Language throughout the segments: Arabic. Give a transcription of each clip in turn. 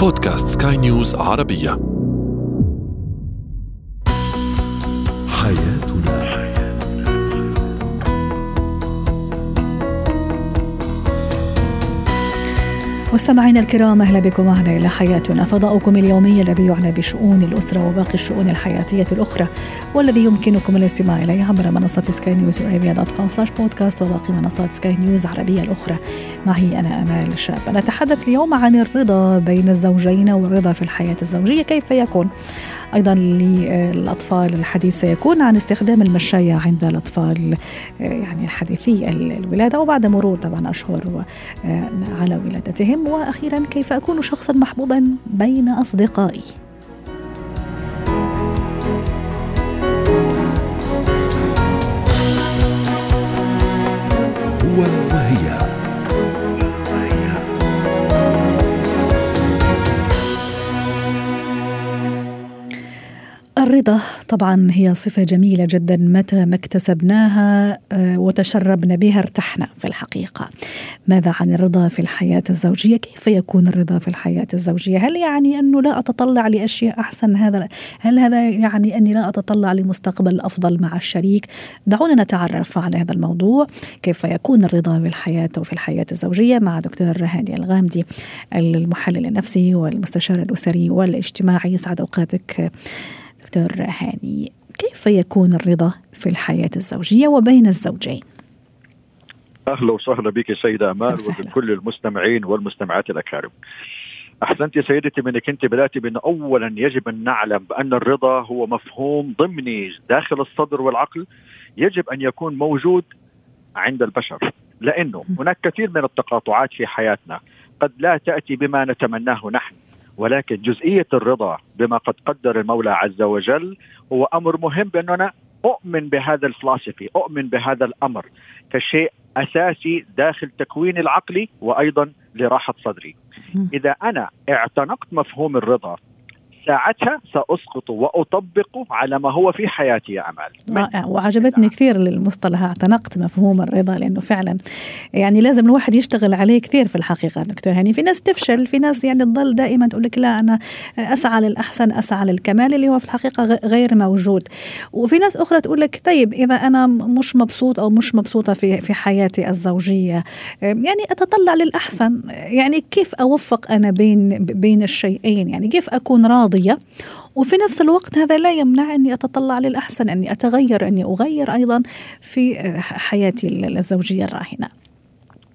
بودكاست سكاي نيوز عربية. حياتنا مستمعينا الكرام أهلا بكم معنا إلى حياتنا. فضاؤكم اليومي الذي يعنى بشؤون الأسرة وباقي الشؤون الحياتية الأخرى والذي يمكنكم الاستماع إليه عبر منصة سكاي نيوز ارابيا dot com slash podcast وباقي منصات سكاي نيوز عربيه الأخرى. معي أنا آمال شاب. نتحدث اليوم عن الرضا بين الزوجين والرضا في الحياة الزوجية كيف يكون؟ أيضا للأطفال الحديث سيكون عن استخدام المشاية عند الأطفال يعني حديثي الولادة وبعد مرور طبعا أشهر على ولادتهم. وأخيرا كيف أكون شخصا محبوبا بين أصدقائي؟ الرضا. طبعا هي صفة جميلة جدا متى ما اكتسبناها وتشربنا بها ارتحنا في الحقيقة. ماذا عن الرضا في الحياة الزوجية؟ كيف يكون الرضا في الحياة الزوجية؟ هل يعني أنه لا أتطلع لأشياء أحسن؟ هذا هل هذا يعني أني لا أتطلع لمستقبل أفضل مع الشريك؟ دعونا نتعرف على هذا الموضوع. كيف يكون الرضا في الحياة وفي الحياة الزوجية؟ مع دكتور هادي الغامدي المحلل النفسي والمستشار الأسري والاجتماعي. يسعد أوقاتك. دكتور هاني كيف يكون الرضا في الحياة الزوجية وبين الزوجين؟ أهلا وسهلا بك سيده آمال وبكل المستمعين والمستمعات الأكارم. أحسنت سيدتي منك أنت بداتي بان اولا يجب أن نعلم بأن الرضا هو مفهوم ضمني داخل الصدر والعقل يجب أن يكون موجود عند البشر لأنه هناك كثير من التقاطعات في حياتنا قد لا تأتي بما نتمناه نحن. ولكن جزئية الرضا بما قد قدر المولى عز وجل هو أمر مهم بانه أنا أؤمن بهذا الفلاسفي، أؤمن بهذا الأمر كشيء أساسي داخل تكويني العقلي وأيضا لراحة صدري. إذا أنا اعتنقت مفهوم الرضا ساعتها سأسقط واطبقه على ما هو في حياتي يا أمال. رائع. وعجبتني كثير المصطلح اعتنقت مفهوم الرضا لأنه فعلا يعني لازم الواحد يشتغل عليه كثير في الحقيقة دكتور هاني. في ناس تفشل في ناس يعني تضل دائما تقول لك لا أنا أسعى للأحسن أسعى للكمال اللي هو في الحقيقة غير موجود. وفي ناس أخرى تقول لك طيب إذا أنا مش مبسوط أو مش مبسوطة في في حياتي الزوجية يعني أتطلع للأحسن؟ يعني كيف أوفق أنا بين بين الشيئين؟ يعني كيف أكون راضي راضية وفي نفس الوقت هذا لا يمنع أني أتطلع للأحسن أني أتغير أني أغير أيضا في حياتي الزوجية الراهنة.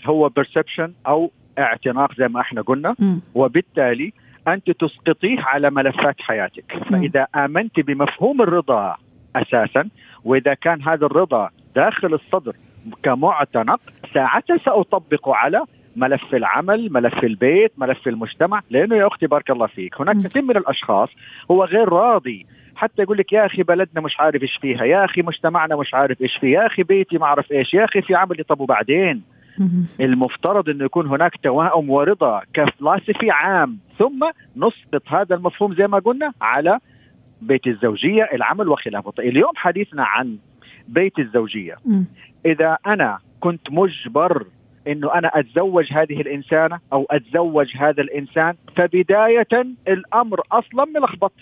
هو perception أو اعتناق زي ما إحنا قلنا. م. وبالتالي أنت تسقطيه على ملفات حياتك. فإذا آمنت بمفهوم الرضا أساسا وإذا كان هذا الرضا داخل الصدر كمعتنق ساعتها سأطبقه على ملف العمل ملف البيت ملف المجتمع لأنه يا أختي بارك الله فيك هناك كثير من الأشخاص هو غير راضي. حتى يقول لك يا أخي بلدنا مش عارف إيش فيها يا أخي مجتمعنا مش عارف إيش فيه يا أخي بيتي ما أعرف إيش يا أخي في عملي طب وبعدين المفترض إنه يكون هناك توائم ورضا كفلاسفي عام. ثم نسقط هذا المفهوم زي ما قلنا على بيت الزوجية العمل وخلافه. اليوم حديثنا عن بيت الزوجية. إذا أنا كنت مجبر إنه أنا أتزوج هذه الإنسانة أو أتزوج هذا الإنسان فبداية الأمر أصلا ملخبط.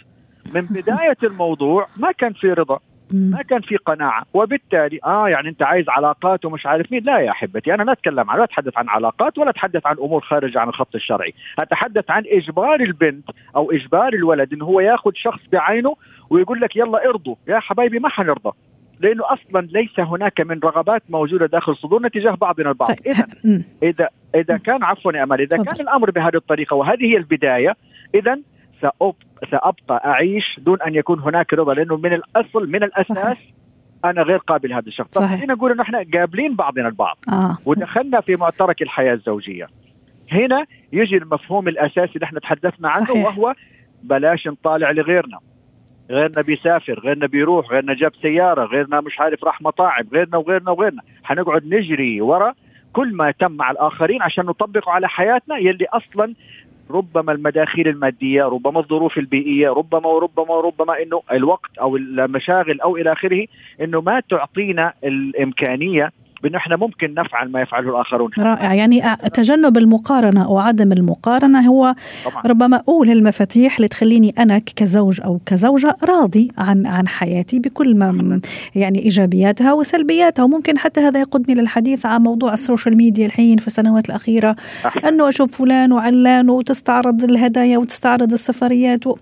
من بداية الموضوع ما كان في رضا ما كان في قناعة. وبالتالي آه يعني أنت عايز علاقات ومش عارف مين. لا يا أحبتي أنا لا أتكلم عن لا أتحدث عن علاقات ولا أتحدث عن أمور خارجه عن الخط الشرعي. أتحدث عن إجبار البنت أو إجبار الولد إنه هو ياخذ شخص بعينه ويقول لك يلا ارضوا يا حبايبي ما حنرضى. لأنه أصلا ليس هناك من رغبات موجودة داخل صدورنا تجاه بعضنا البعض. طيب. اذا اذا إذا كان عفوا يا أمل إذا كان الأمر بهذه الطريقة وهذه هي البداية اذا سأبقى أعيش دون أن يكون هناك رضا لأنه من الأصل من الأساس أنا غير قابل هذا الشخص. طيب خلينا نقول إنه إحنا قابلين بعضنا البعض. آه. ودخلنا في معترك الحياة الزوجية. هنا يجي المفهوم الأساسي اللي إحنا تحدثنا عنه صحيح. وهو بلاش نطالع لغيرنا. غيرنا بيسافر غيرنا بيروح غيرنا جاب سيارة غيرنا مش عارف راح مطاعم غيرنا وغيرنا وغيرنا. حنقعد نجري ورا كل ما تم مع الآخرين عشان نطبقه على حياتنا يلي أصلا ربما المداخيل المادية، ربما الظروف البيئية، ربما وربما وربما إنه الوقت أو المشاغل أو إلى آخره إنه ما تعطينا الإمكانية بأنه إحنا ممكن نفعل ما يفعله الآخرون. رائع. يعني تجنب المقارنة أو عدم المقارنة هو طبعا. ربما أول المفاتيح اللي تخليني أنا كزوج أو كزوجة راضي عن عن حياتي بكل ما من يعني إيجابياتها وسلبياتها. وممكن حتى هذا يقودني للحديث عن موضوع السوشيال ميديا الحين في السنوات الأخيرة. أحسن. أنه أشوف فلان وعلان وتستعرض الهدايا وتستعرض السفريات و...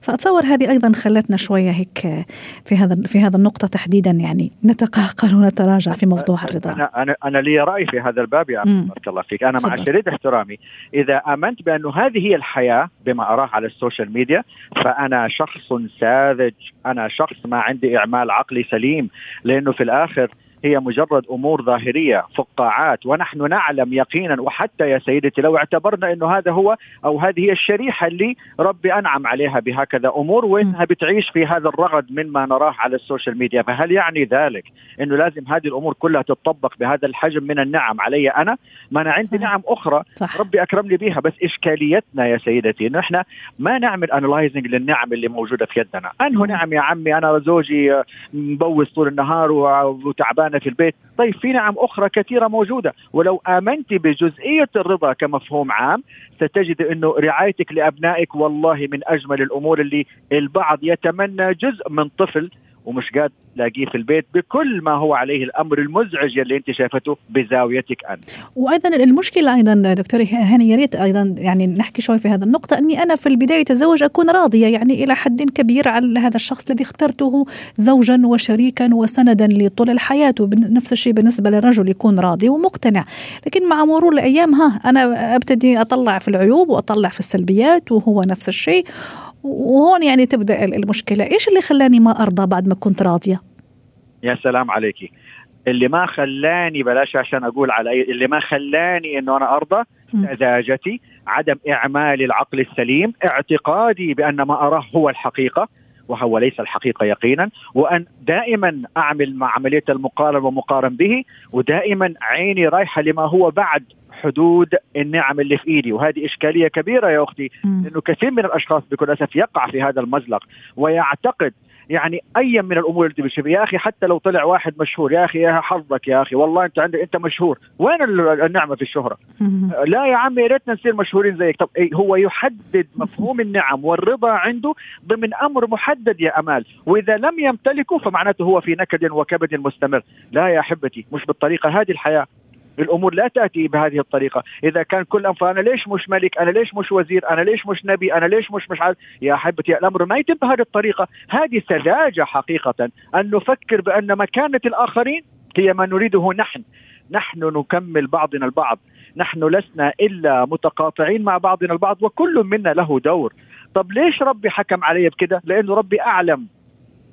فأتصور هذه أيضا خلتنا شوية هيك في هذا في هذا النقطة تحديدا يعني نتقهقر ونتراجع في موضوع الرضا. أنا أنا أنا لي رأي في هذا الباب يا بارك الله فيك. أنا مع شديد احترامي. إذا آمنت بأنه هذه هي الحياة بما أراه على ال social media فأنا شخص ساذج. أنا شخص ما عندي إعمال عقلي سليم. لأنه في الآخر هي مجرد أمور ظاهرية فقاعات ونحن نعلم يقينا وحتى يا سيدتي لو اعتبرنا إنه هذا هو أو هذه هي الشريحة اللي ربي أنعم عليها بهكذا أمور وإنها بتعيش في هذا الرغد مما نراه على ال social media. فهل يعني ذلك إنه لازم هذه الأمور كلها تطبق بهذا الحجم من النعم علي أنا؟ ما أنا عندي صح. نعم أخرى صح. ربي أكرمني بها بس إشكاليتنا يا سيدتي إنه إحنا ما نعمل انلايزنج للنعم اللي موجودة في يدنا. انه نعم يا عمي أنا زوجي مبوس طول النهار وتعبان في البيت. طيب في نعم أخرى كثيرة موجودة. ولو آمنت بجزئية الرضا كمفهوم عام ستجد أنه رعايتك لأبنائك والله من أجمل الأمور اللي البعض يتمنى جزء من طفل ومش قاد تلاقيه في البيت بكل ما هو عليه الأمر المزعج اللي أنت شايفته بزاويتك أنت. وأيضا المشكلة أيضا دكتور هاني يا ريت أيضا يعني نحكي شوي في هذه النقطة. أني أنا في البداية أتزوج أكون راضية يعني إلى حد كبير على هذا الشخص الذي اخترته زوجا وشريكا وسندا لطول الحياة ونفس الشيء بالنسبة للرجل يكون راضي ومقتنع. لكن مع مرور الأيام ها أنا أبتدي أطلع في العيوب وأطلع في السلبيات وهو نفس الشيء. وهون يعني تبدأ المشكلة. إيش اللي خلاني ما أرضى بعد ما كنت راضية؟ يا سلام عليكي اللي ما خلاني بلاش عشان أقول على أي اللي ما خلاني إنه أنا أرضى سذاجتي عدم اعمال العقل السليم اعتقادي بأن ما أراه هو الحقيقة وهو ليس الحقيقة يقينا وأن دائما أعمل مع عملية المقارن ومقارن به ودائما عيني رايحة لما هو بعد حدود النعم اللي في إيدي. وهذه إشكالية كبيرة يا أختي لأنه كثير من الأشخاص بكل أسف يقع في هذا المزلق ويعتقد يعني أي من الأمور اللي بتشوف يا أخي حتى لو طلع واحد مشهور يا أخي يا حظك يا أخي والله أنت عندك أنت مشهور. وين النعمة في الشهرة؟ لا يا عمي يا ريتنا نصير مشهورين زيك. طب إيه هو يحدد مفهوم النعم والرضا عنده ضمن أمر محدد يا أمال. وإذا لم يمتلكه فمعناته هو في نكد وكبد مستمر. لا يا أحبتي مش بالطريقة هذه الحياة. الأمور لا تأتي بهذه الطريقة. إذا كان كل فانا ليش مش ملك؟ أنا ليش مش وزير؟ أنا ليش مش نبي؟ أنا ليش مش مش عارف؟ يا احبتي الأمر ما يتم بهذه الطريقة. هذه سذاجة حقيقة. أن نفكر بأن مكانة الآخرين هي ما نريده نحن. نحن نكمل بعضنا البعض. نحن لسنا إلا متقاطعين مع بعضنا البعض وكل منا له دور. طب ليش ربي حكم علي بكده؟ لأنه ربي أعلم.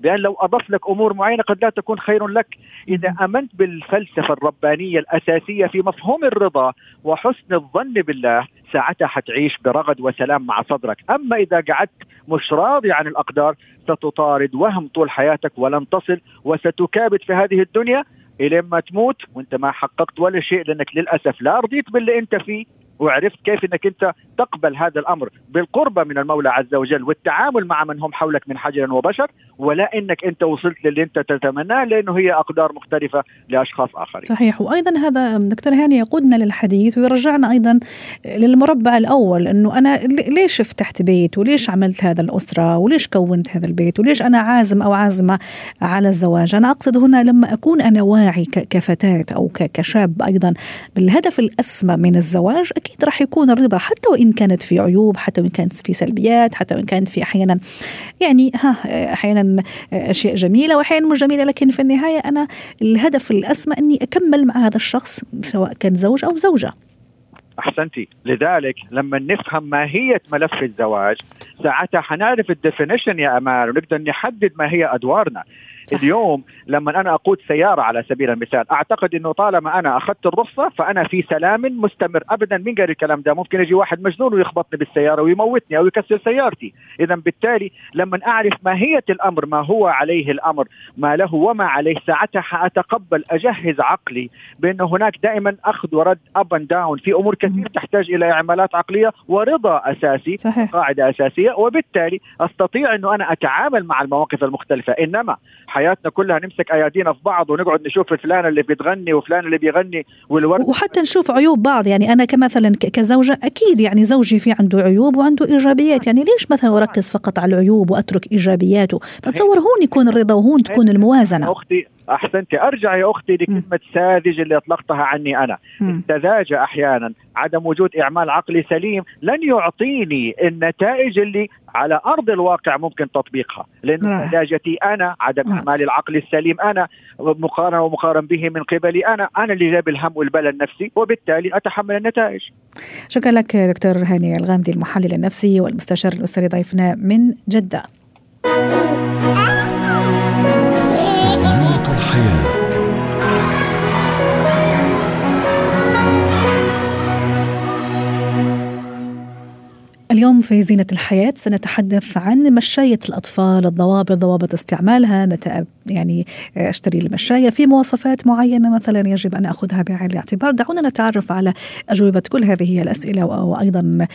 بأن لو أضف لك أمور معينة قد لا تكون خير لك. إذا أمنت بالفلسفة الربانية الأساسية في مفهوم الرضا وحسن الظن بالله ساعتها حتعيش برغد وسلام مع صدرك. أما إذا قعدت مش راضي عن الأقدار ستطارد وهم طول حياتك ولن تصل وستكابد في هذه الدنيا إلى ما تموت وأنت ما حققت ولا شيء لأنك للأسف لا رضيت باللي أنت فيه. وعرفت كيف إنك أنت تقبل هذا الأمر بالقربة من المولى عز وجل والتعامل مع من هم حولك من حجر وبشر ولا إنك أنت وصلت للي أنت تتمناه لأنه هي أقدار مختلفة لأشخاص آخرين. صحيح وأيضا هذا دكتور هاني يقودنا للحديث ويرجعنا أيضا للمربع الأول إنه أنا ليش فتحت بيت وليش عملت هذا الأسرة وليش كونت هذا البيت وليش أنا عازم أو عازمة على الزواج، أنا أقصد هنا لما أكون أنا واعي كفتاة أو كشاب أيضا بالهدف الأسمى من الزواج أكيد راح يكون الرضا حتى وإن كانت في عيوب حتى وإن كانت في سلبيات حتى وإن كانت في أحيانا يعني ها أحيانا أشياء جميلة واحيانا مش جميلة لكن في النهاية أنا الهدف الأسمى أني أكمل مع هذا الشخص سواء كان زوج أو زوجة. أحسنتي. لذلك لما نفهم ماهيه ملف الزواج ساعتها حنعرف الديفينيشن يا أمال ونقدر نحدد ما هي أدوارنا. صح. اليوم لما أنا أقود سيارة على سبيل المثال أعتقد إنه طالما أنا أخذت الرخصة فأنا في سلام مستمر. ابدا مين قال الكلام ده ممكن يجي واحد مجنون ويخبطني بالسيارة ويموتني أو يكسر سيارتي. اذا بالتالي لما أعرف ماهيه الأمر ما هو عليه الأمر ما له وما عليه ساعتها حأتقبل أجهز عقلي بأن هناك دائما أخذ ورد up and down في أمور كثير تحتاج إلى إعمالات عقلية ورضا أساسي صحيح. قاعدة أساسية. وبالتالي أستطيع إنه أنا أتعامل مع المواقف المختلفة. إنما حياتنا كلها نمسك أيادينا في بعض ونقعد نشوف فلان اللي بتغني وفلان اللي بيغني والورد. وحتى نشوف عيوب بعض يعني أنا كمثلا كزوجة أكيد يعني زوجي في عنده عيوب وعنده إيجابيات يعني ليش مثلا أركز فقط على العيوب وأترك إيجابياته؟ فتصور هون يكون الرضا وهون تكون الموازنة. أختي احسنتي أرجع يا أختي لكلمة ساذج اللي أطلقتها عني أنا. السذاجه أحيانا عدم وجود إعمال عقلي سليم لن يعطيني النتائج اللي على أرض الواقع ممكن تطبيقها. لأن سذاجتي أنا عدم اعمال العقل السليم أنا مقارنة ومقارن به من قبلي أنا. أنا اللي جاب الهم والبلاء النفسي وبالتالي أتحمل النتائج. شكرا لك دكتور هاني الغامدي المحلل النفسي والمستشار الاسري ضيفنا من جدة. اليوم في زينة الحياة سنتحدث عن مشاية الأطفال الضوابط ضوابط استعمالها متى يعني أشتري المشاية في مواصفات معينة مثلا يجب أن أخذها بعين الاعتبار. دعونا نتعرف على أجوبة كل هذه الأسئلة وأيضا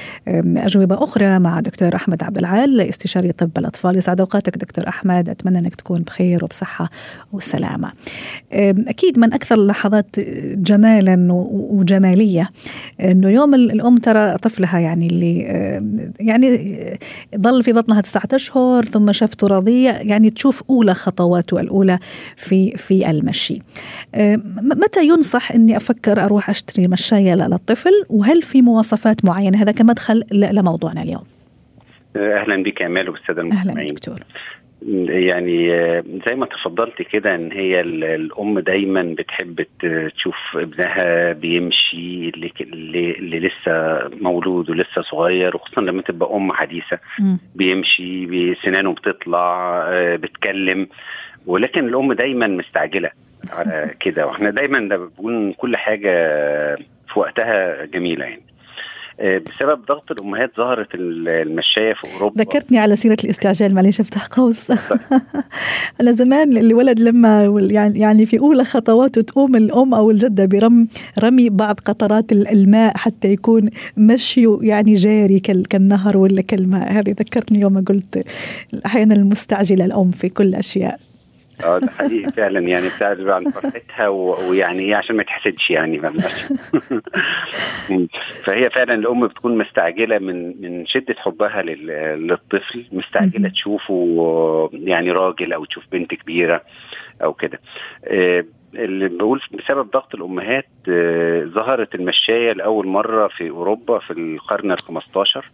أجوبة أخرى مع دكتور أحمد عبد العال استشاري طب الأطفال. يسعد أوقاتك دكتور أحمد. أتمنى أنك تكون بخير وبصحة وسلامة. أكيد من أكثر اللحظات جمالا وجمالية أنه يوم الأم ترى طفلها يعني اللي يعني ظل في بطنها تسعة أشهر ثم شافته رضيع. يعني تشوف أولى خطواته الأولى في في المشي. متى ينصح أني أفكر أروح أشتري مشاية للطفل؟ وهل في مواصفات معينة؟ هذا كمدخل لموضوعنا اليوم. أهلا بك أمال والسادة المستمعين. أهلا دكتور. يعني زي ما تفضلت كده إن هي الأم دايما بتحب تشوف ابنها بيمشي اللي, اللي لسه مولود ولسه صغير وخصوصا لما تبقى أم حديثة. بيمشي بسنانه بتطلع بتكلم. ولكن الأم دايما مستعجلة. على كده. وإحنا دايما بنقول كل حاجة في وقتها جميلة يعني. بسبب ضغط الأمهات ظهرت المشاية في أوروبا. ذكرتني على سيرة الاستعجال معلش أفتح قوس. أنا زمان الولد لما يعني يعني في أولى خطواته تقوم الأم أو الجدة برم رمي بعض قطرات الماء حتى يكون مشيه يعني جاري كالنهر ولا كالماء. هذه ذكرتني يوم قلت أحيانا المستعجلة الأم في كل أشياء. آه ده حقيقي فعلا. يعني بتعرف عن فرحتها ويعني إيه عشان ما تحسدش يعني. فهي فعلا الأم بتكون مستعجلة من من شدة حبها للطفل مستعجلة تشوفه يعني راجل أو تشوف بنت كبيرة أو كده. اللي بقول بسبب ضغط الأمهات ظهرت المشاية لأول مرة في أوروبا في القرن ال 15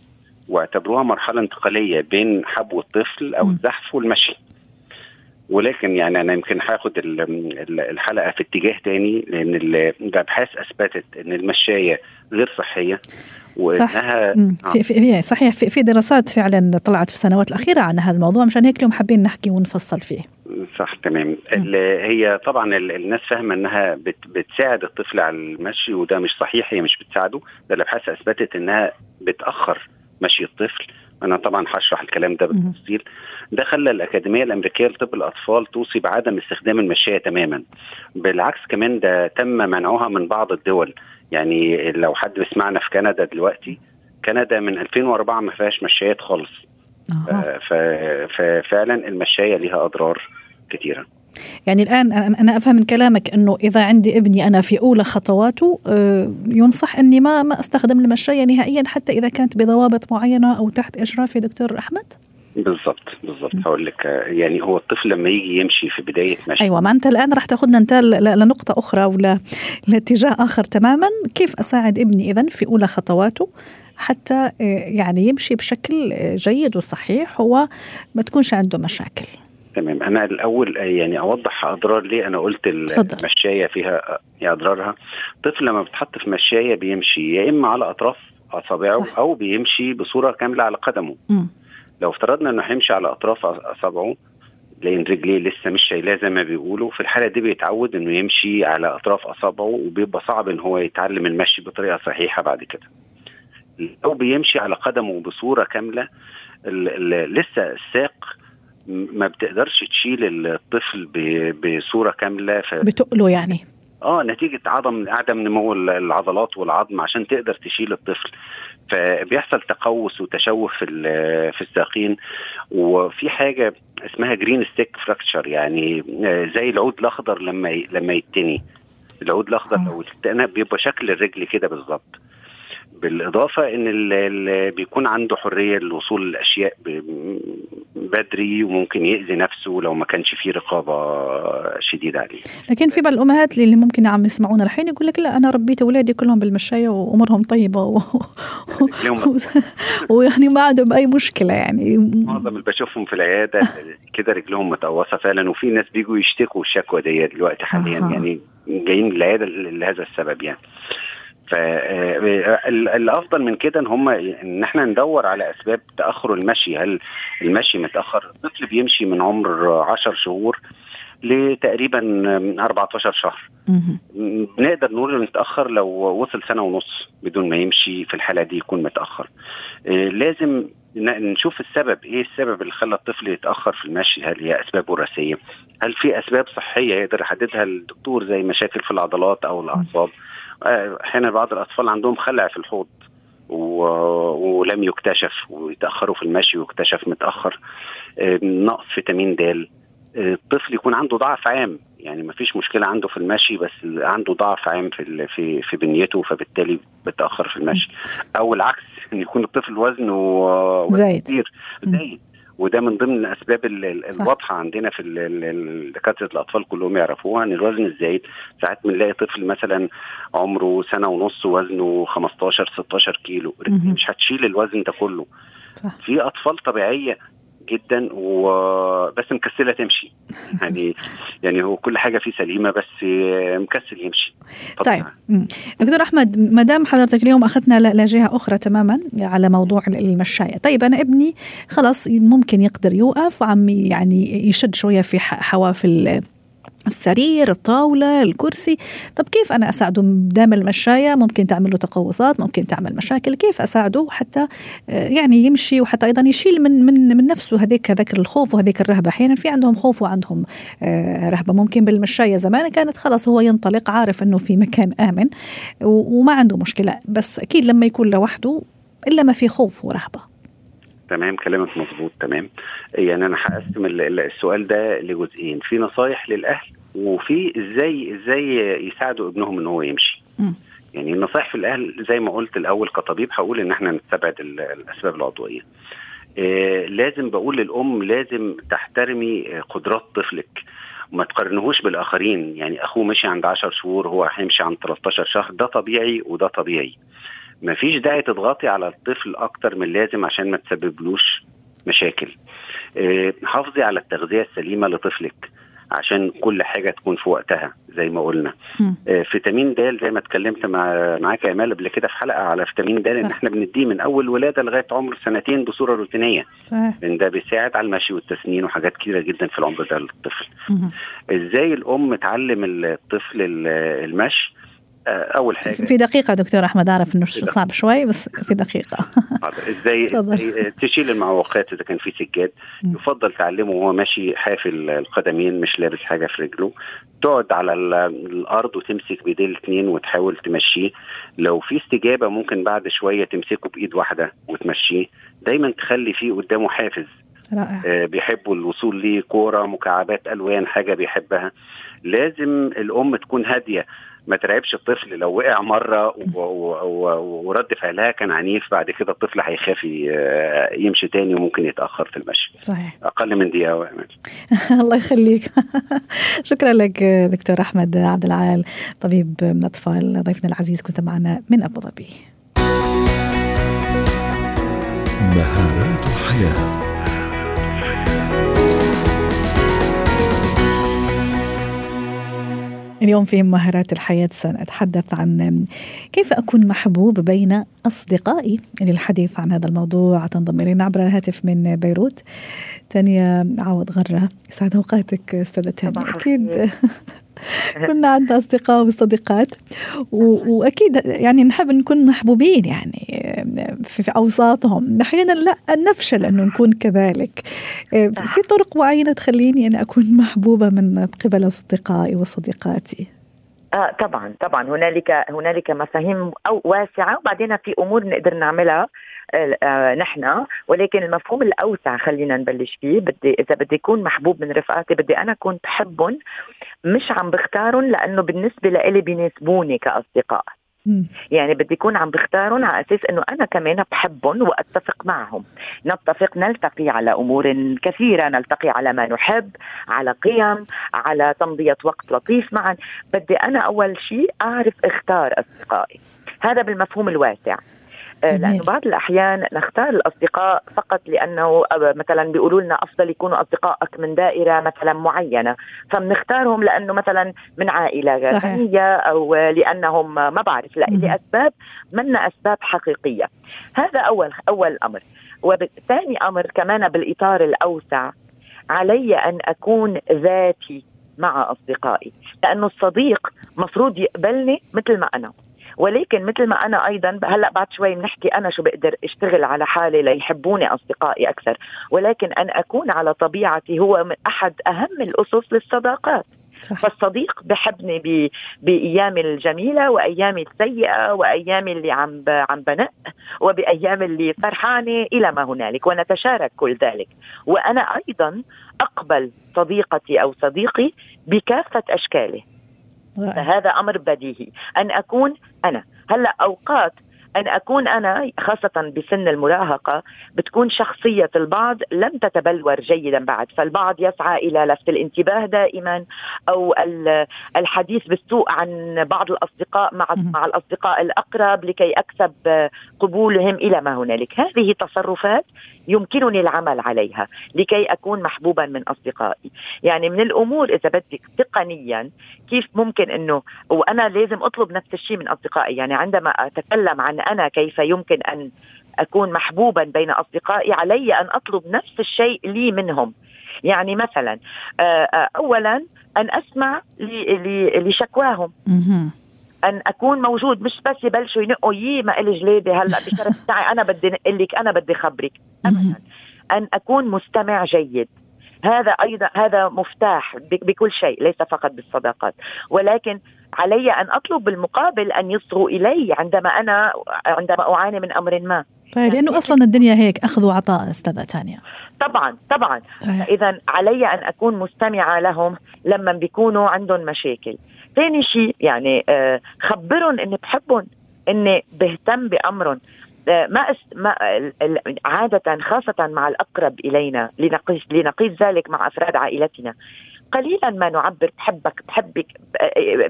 واعتبروها مرحلة انتقالية بين حبو الطفل أو الزحف والمشي ولكن يعني أنا يمكن هاخد الحلقة في اتجاه تاني لأن الأبحاث أثبتت إن المشاية غير صحية وانها صح. في في صحيح. في, في دراسات فعلا طلعت في السنوات الأخيرة عن هذا الموضوع. مشان هيك اليوم حابين نحكي ونفصل فيه. صح تمام. هي طبعا الناس فاهمة إنها بت بتساعد الطفل على المشي وده مش صحيح هي مش بتساعده. ده الأبحاث أثبتت إنها بتأخر مشي الطفل. أنا طبعا هشرح الكلام ده بالتفصيل. ده خلى الأكاديمية الأمريكية لطب الأطفال توصي بعدم استخدام المشاية تماما. بالعكس كمان ده تم منعها من بعض الدول. يعني لو حد بيسمعنا في كندا دلوقتي كندا من 2004 ما فيهاش مشايات خالص. آه ففعلا المشاية ليها أضرار كثيره يعني الآن أنا أفهم من كلامك أنه إذا عندي ابني أنا في أولى خطواته ينصح أني ما ما أستخدم المشاية نهائيا حتى إذا كانت بضوابط معينة أو تحت إشراف دكتور أحمد؟ بالضبط بالضبط. هقول لك يعني هو الطفل لما يجي يمشي في بداية مشي. أيوه ما أنت الآن راح تاخذنا أنت لنقطة أخرى ولا لاتجاه آخر تماما. كيف أساعد ابني اذا في أولى خطواته حتى يعني يمشي بشكل جيد وصحيح وما تكونش عنده مشاكل؟ تمام. أنا الأول يعني أوضح أضرار ليه أنا قلت المشاية فيها أضرارها. الطفل لما بيتحط في مشاية بيمشي يا إما على أطراف أصابعه صح. أو بيمشي بصورة كاملة على قدمه. م. لو افترضنا إنه هيمشي على أطراف أصابعه لأن رجليه لسه مش شايلاه زي ما بيقولوا في الحالة دي بيتعود إنه يمشي على أطراف أصابعه وبيبقى صعب إن هو يتعلم المشي بطريقة صحيحة بعد كده. لو بيمشي على قدمه بصورة كاملة لسه الساق ما بتقدرش تشيل الطفل بصورة كاملة ف... بتقله يعني. آه نتيجة عدم عدم نمو العضلات والعظم عشان تقدر تشيل الطفل. فبيحصل تقوس وتشوه في في الساقين. وفي حاجة اسمها green stick fracture يعني زي العود الأخضر لما لما يتني. العود الأخضر لو اتنى بيبقى شكل الرجل كده بالظبط. بالإضافة إن اللي بيكون عنده حرية للوصول للاشياء بدري وممكن يأذي نفسه لو ما كانش في رقابة شديدة عليه. لكن في بعض الأمهات اللي ممكن عم يسمعونا الحين يقول لك لا أنا ربيت اولادي كلهم بالمشاية وأمورهم طيبة و... ويعني ما عندهم أي مشكلة يعني معظم اللي بشوفهم في العيادة كده رجلهم متقوصة فالا وفي ناس بيجوا يشتكوا الشكوى دي دلوقتي حاليا. يعني جايين العياده لهذا السبب يعني. فالافضل من كده إن هم إن إحنا ندور على أسباب تأخر المشي. هل المشي متأخر؟ الطفل بيمشي من عمر 10 شهور لتقريبا 14 شهر. بنقدر نقول إنه متأخر لو وصل سنة ونص بدون ما يمشي في الحالة دي يكون متأخر. لازم نشوف السبب. إيه السبب اللي خلى الطفل يتأخر في المشي؟ هل هي أسباب وراثية؟ هل في أسباب صحية يقدر يحددها الدكتور زي مشاكل في العضلات أو الأعصاب؟ أحيانا بعض الأطفال عندهم خلع في الحوض و... ولم يكتشف ويتأخروا في المشي ويكتشف متأخر. نقص فيتامين د الطفل يكون عنده ضعف عام. يعني ما فيش مشكلة عنده في المشي بس عنده ضعف عام في في في بنيته فبالتالي بتاخر في المشي. أو العكس إن يكون الطفل وزنه زايد. زايد. وده من ضمن الأسباب الواضحة عندنا في دكاترة الأطفال كلهم يعرفوها إن الوزن الزايد ساعات بنلاقي طفل مثلا عمره سنة ونص وزنه 15 16 كيلو. مش هتشيل الوزن ده كله. صح. في أطفال طبيعية جدا وبس مكسلة تمشي. يعني يعني هو كل حاجة فيه سليمة بس مكسل يمشي. طيب. دكتور أحمد ما دام حضرتك اليوم أخذنا لجهة أخرى تماما على موضوع المشاية. طيب أنا ابني خلاص ممكن يقدر يوقف وعم يعني يشد شوية في حواف السرير الطاولة الكرسي. طب كيف أنا أساعده دام المشاية؟ ممكن تعمل له تقوسات ممكن تعمل مشاكل. كيف أساعده حتى يعني يمشي وحتى أيضا يشيل من من من نفسه هذيك هذاك الخوف وهذيك الرهبة؟ أحيانا في عندهم خوف وعندهم رهبة. ممكن بالمشاية زمان كانت خلاص هو ينطلق عارف أنه في مكان آمن وما عنده مشكلة. بس أكيد لما يكون لوحده إلا ما في خوف ورهبة. تمام كلامك مظبوط تمام. يعني أنا هقسم السؤال ده لجزئين في نصايح للأهل وفي إزاي إزاي يساعدوا ابنهم إن هو يمشي. م. يعني النصائح في الأهل زي ما قلت الأول كطبيب هقول إن إحنا نستبعد الأسباب العضوية. آه لازم بقول للأم لازم تحترمي قدرات طفلك. وما تقارنهوش بالآخرين يعني أخوه مشي عند 10 شهور هو هيمشي عند 13 شهر ده طبيعي وده طبيعي. ما فيش داعي تضغطي على الطفل أكتر من اللازم عشان ما تسببلوش مشاكل. آه حافظي على التغذية السليمة لطفلك عشان كل حاجة تكون في وقتها زي ما قلنا. آه فيتامين د زي ما اتكلمت مع معاك يا امال قبل كده في حلقة على فيتامين د ان إحنا بنديه من أول ولادة لغاية عمر سنتين بصورة روتينية. لأن ده بيساعد على المشي والتسنين وحاجات كتيرة جدا في العمر ده للطفل. إزاي الأم تعلم الطفل المشي؟ أول حاجة. في دقيقة دكتور أحمد أعرف إنه صعب شوي بس في دقيقة. إزاي تشيل المعوقات إذا كان في سجاد؟ يفضل تعلمه وهو ماشي حافي القدمين مش لابس حاجة في رجله. تقعد على الأرض وتمسك بإيديه الاثنين وتحاول تمشيه. لو في استجابة ممكن بعد شوية تمسكه بإيد واحدة وتمشيه. دايما تخلي فيه قدامه حافز. رائع. آه بيحبوا الوصول ليه كورة مكعبات ألوان حاجة بيحبها. لازم الأم تكون هادية. ما ترعبش الطفل لو وقع مرة ورد فعلها كان عنيف بعد كده الطفل هيخاف يمشي تاني وممكن يتأخر في المشي. صحيح. أقل من دقيقة. الله يخليك. شكرا لك دكتور أحمد عبد العال طبيب من الاطفال ضيفنا العزيز كنت معنا من أبو ظبي. مهارات حياة. اليوم في مهارات الحياة سنتحدث عن كيف أكون محبوب بين أصدقائي. للحديث عن هذا الموضوع تنضم إلينا عبر الهاتف من بيروت. تانيا عوض غرة يسعد أوقاتك أستاذة تانيا أكيد. كنا عندنا أصدقاء وصديقات وأكيد يعني نحب نكون محبوبين يعني في أوساطهم. أحيانا لا نفشل أنه نكون كذلك. في طرق معينة تخليني أنا أكون محبوبة من قبل أصدقائي وصديقاتي؟ آه طبعا طبعا. هنالك هنالك مفاهيم أو واسعة وبعدين في أمور نقدر نعملها. نحن. ولكن المفهوم الأوسع خلينا نبلش فيه بدي إذا بدي أكون محبوب من رفقاتي بدي أنا أكون بحبهم مش عم بختارهم لأنه بالنسبة لإلي بيناسبوني كأصدقاء. يعني بدي يكون عم بختارهم على أساس إنه أنا كمان بحبهم وأتفق معهم. نتفق نلتقي على أمور كثيرة نلتقي على ما نحب على قيم على تمضية وقت لطيف معا. بدي أنا أول شيء أعرف اختار أصدقائي. هذا بالمفهوم الواسع. آه، لأنه بعض الأحيان نختار الأصدقاء فقط لأنه مثلا بيقولوا لنا أفضل يكونوا أصدقائك من دائرة مثلا معينة فبنختارهم لأنه مثلا من عائلة غنيه أو لأنهم ما بعرف لا لاسباب منا أسباب حقيقية. هذا أول أول أمر. وثاني أمر كمان بالإطار الأوسع علي أن أكون ذاتي مع أصدقائي لأنه الصديق مفروض يقبلني مثل ما أنا. ولكن مثل ما أنا أيضا هلأ بعد شوي بنحكي أنا شو بقدر أشتغل على حالي ليحبوني أصدقائي أكثر. ولكن أن أكون على طبيعتي هو من أحد أهم الأسس للصداقات. صح. فالصديق بحبني بأيامي الجميلة وأيامي السيئة وأيامي اللي عم عم بنق وبأيام اللي فرحانة إلى ما هنالك ونتشارك كل ذلك. وأنا أيضا أقبل صديقتي أو صديقي بكافة اشكاله فهذا أمر بديهي. أن أكون أنا. هلأ أوقات أن أكون أنا خاصة بسن المراهقه بتكون شخصية البعض لم تتبلور جيدا بعد فالبعض يسعى إلى لفت الانتباه دائما أو الحديث بالسوء عن بعض الأصدقاء مع مع الأصدقاء الأقرب لكي أكسب قبولهم إلى ما هنالك. هذه تصرفات يمكنني العمل عليها لكي أكون محبوبا من أصدقائي. يعني من الأمور إذا بدك تقنيا كيف ممكن إنه وأنا لازم أطلب نفس الشيء من أصدقائي يعني عندما أتكلم عن أنا كيف يمكن أن أكون محبوبا بين أصدقائي علي أن أطلب نفس الشيء لي منهم. يعني مثلا آه، آه، اولا أن أسمع لشكواهم. أن أكون موجود مش بس يبلشوا ينقوا يي ما الي جليده هلأ بشرف تاعي أنا بدي نقول لك أنا بدي خبرك. ابدا. أن أكون مستمع جيد. هذا أيضا هذا مفتاح بكل شيء ليس فقط بالصداقات. ولكن علي أن أطلب بالمقابل أن يصغوا إلي عندما أنا عندما أعاني من أمر ما. طيب لأنه أصلا الدنيا هيك أخذ وعطاء أستاذة تانيا طبعا طبعا. طيب. اذا علي أن أكون مستمعة لهم لما بيكونوا عندهم مشاكل. ثاني شيء يعني آه خبرهم إني بحبهم إني بهتم بأمرهم. آه، ما, أس... ما عادة خاصة مع الأقرب إلينا لنقيس لنقيس ذلك مع أفراد عائلتنا. قليلا ما نعبر بحبك بحبك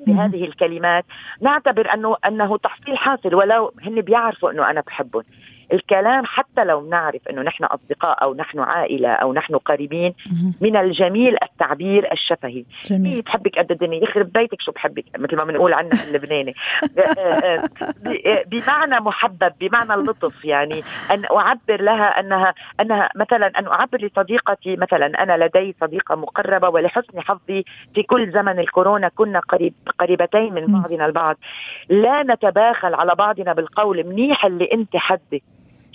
بهذه الكلمات. نعتبر انه أنه تحصيل حاصل ولو هن بيعرفوا أنه أنا بحبهم. الكلام حتى لو نعرف إنه نحن أصدقاء أو نحن عائلة أو نحن قريبين من الجميل التعبير الشفهي. جميل. بحبك قد الدنيا. يخرب بيتك شو بحبك؟ مثل ما بنقول عنها اللبناني. آه، آه، آه، بمعنى محبب بمعنى اللطف يعني. أن أعبر لها أنها أنها مثلا أن أعبر لصديقتي مثلا. أنا لدي صديقة مقربة ولحسن حظي في كل زمن الكورونا. كنا قريب قريبتين من بعضنا البعض. لا نتباخل على بعضنا بالقول. منيح اللي انت حدك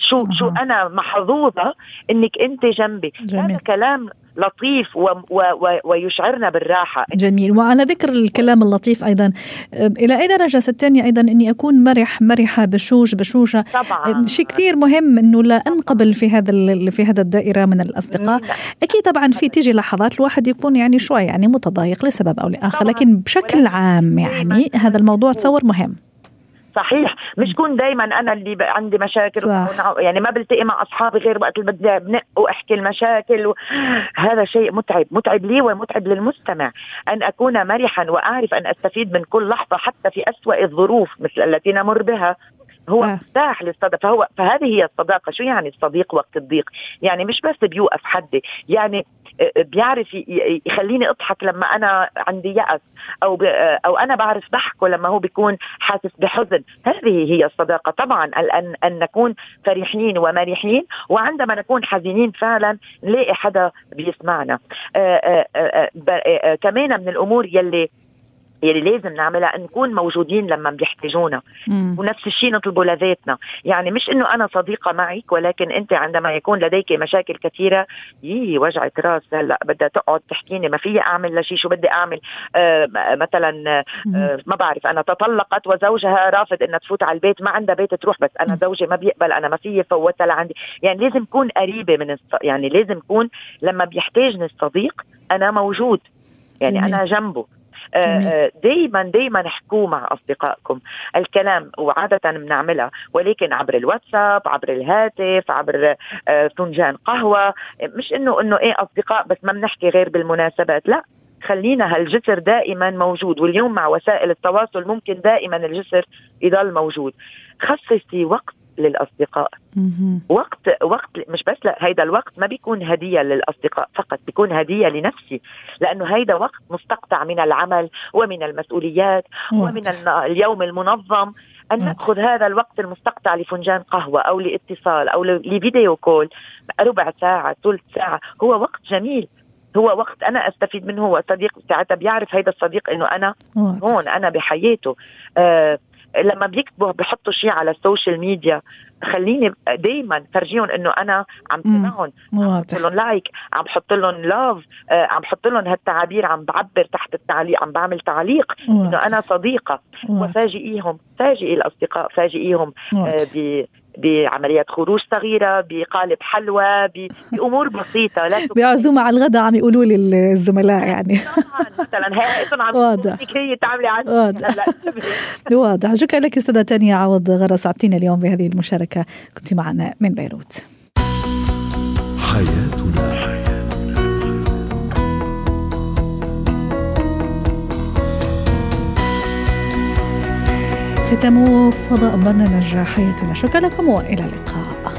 شو أه. شو أنا محظوظة إنك أنت جنبي. جميل. هذا كلام لطيف و و و ويشعرنا بالراحة. جميل. وعلى ذكر الكلام اللطيف أيضا إلى أي درجة ستاني أيضا أني أكون مرح مرحة بشوش بشوشة؟ طبعا. شيء كثير مهم أنه لا أنقبل في هذا في هذا الدائرة من الأصدقاء. أكيد طبعا في تيجي لحظات الواحد يكون يعني شوي يعني متضايق لسبب أو لآخر لكن بشكل عام يعني هذا الموضوع تصور مهم. صحيح. مش كون دائما أنا اللي عندي مشاكل صح. يعني ما بلتقي مع أصحابي غير وقت اللي بدي بنق وأحكي المشاكل و... هذا شيء متعب متعب لي ومتعب للمستمع. أن أكون مرحا وأعرف أن أستفيد من كل لحظة حتى في أسوأ الظروف مثل التي نمر بها. هو آه. مفتاح للصداقة. فهو فهذه هي الصداقة. شو يعني الصديق وقت الضيق؟ يعني مش بس بيوقف حدي. يعني بيعرف يخليني اضحك لما أنا عندي يأس أو أو أنا بعرف ضحكه لما هو بيكون حاسس بحزن. هذه هي الصداقة. طبعا ان أن نكون فرحين ومرحين وعندما نكون حزينين فعلا نلاقي حدا بيسمعنا. كمان من الأمور يلي يلي لازم نعملها نكون موجودين لما بيحتاجونا ونفس الشيء نطلبه لذاتنا. يعني مش إنه أنا صديقة معك ولكن أنت عندما يكون لديك مشاكل كثيرة يي وجعة رأس هلأ بدها تقعد تحكيني ما في أعمل لشيء شو بدي أعمل؟ آه مثلا آه ما بعرف أنا تطلقت وزوجها رافض إنها تفوت على البيت ما عندها بيت تروح بس أنا زوجي ما بيقبل أنا ما في فوتها لعندي. يعني لازم كون قريبة من الص... يعني لازم كون لما بيحتاجني الصديق أنا موجود. يعني أنا جنبه. دائما دائما احكوا مع أصدقائكم الكلام وعادة بنعملها ولكن عبر الواتساب عبر الهاتف عبر آه، فنجان قهوة. مش إنه إنه إيه أصدقاء بس ما بنحكي غير بالمناسبات لا خلينا هالجسر دائما موجود واليوم مع وسائل التواصل ممكن دائما الجسر يضل موجود. خصصي وقت للأصدقاء. وقت وقت مش بس لا هيدا الوقت ما بيكون هدية للأصدقاء فقط بيكون هدية لنفسي لأنه هيدا وقت مستقطع من العمل ومن المسؤوليات ومن اليوم المنظم. أن نأخذ هذا الوقت المستقطع لفنجان قهوة أو لاتصال أو ل video call ربع ساعة ثلث ساعة هو وقت جميل. هو وقت أنا أستفيد منه هو صديق ساعتها بيعرف هيدا الصديق إنه أنا هون أنا بحياته. آه لما بيكتبوا بحطوا شيء على ال social media خليني دائما فرجيهم إنه أنا عم سمعهم عم بحط لهم like عم بحط لهم love آه عم بحط لهم هالتعابير عم بعبر تحت التعليق عم بعمل تعليق إنه أنا صديقة. وفاجئيهم فاجئي الأصدقاء فاجئيهم آه بعمليات خروج صغيرة بقالب حلوى بأمور بسيطة. لا بعزومه على الغداء عم يقولوا لي الزملاء يعني. طبعا. مثلا هي عم واضح. هي تعملي واضح. واضح. شكرا لك أستاذة تانيا عوض غرس سعدتينا اليوم بهذه المشاركة. كنت معنا من بيروت. حياتنا ختام فضاء برنامج حياتنا. شكرا لكم وإلى اللقاء.